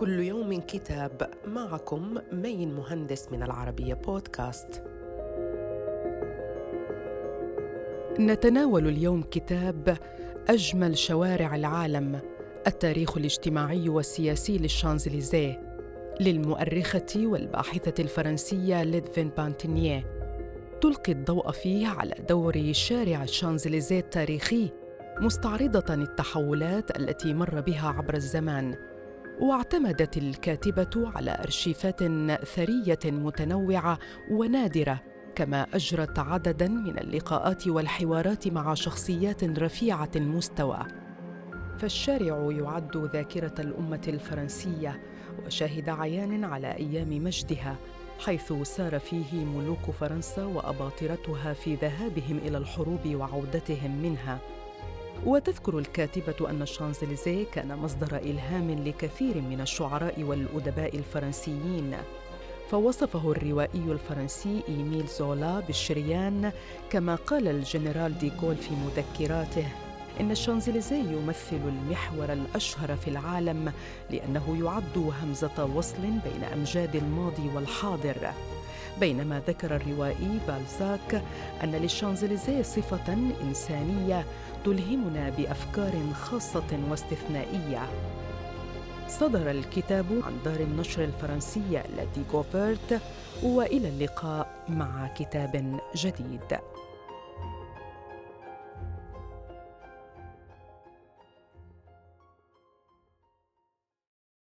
كل يوم كتاب معكم مين مهندس من العربية بودكاست. نتناول اليوم كتاب أجمل شوارع العالم التاريخ الاجتماعي والسياسي للشانزليزيه للمؤرخة والباحثة الفرنسية ليدفين بانتينيه تلقي الضوء فيه على دور شارع الشانزليزيه التاريخي مستعرضة التحولات التي مر بها عبر الزمان واعتمدت الكاتبة على أرشيفات ثرية متنوعة ونادرة كما أجرت عدداً من اللقاءات والحوارات مع شخصيات رفيعة المستوى. فالشارع يعد ذاكرة الأمة الفرنسية وشاهد عيان على أيام مجدها حيث سار فيه ملوك فرنسا وأباطرتها في ذهابهم إلى الحروب وعودتهم منها. وتذكر الكاتبة أن الشانزليزيه كان مصدر إلهام لكثير من الشعراء والأدباء الفرنسيين. فوصفه الروائي الفرنسي إيميل زولا بالشريان كما قال الجنرال ديغول في مذكراته إن الشانزليزيه يمثل المحور الأشهر في العالم لأنه يعد همزة وصل بين أمجاد الماضي والحاضر. بينما ذكر الروائي بالزاك أن للشانزليزيه صفة إنسانية تلهمنا بأفكار خاصة واستثنائية. صدر الكتاب عن دار النشر الفرنسية التي غوفرت وإلى اللقاء مع كتاب جديد.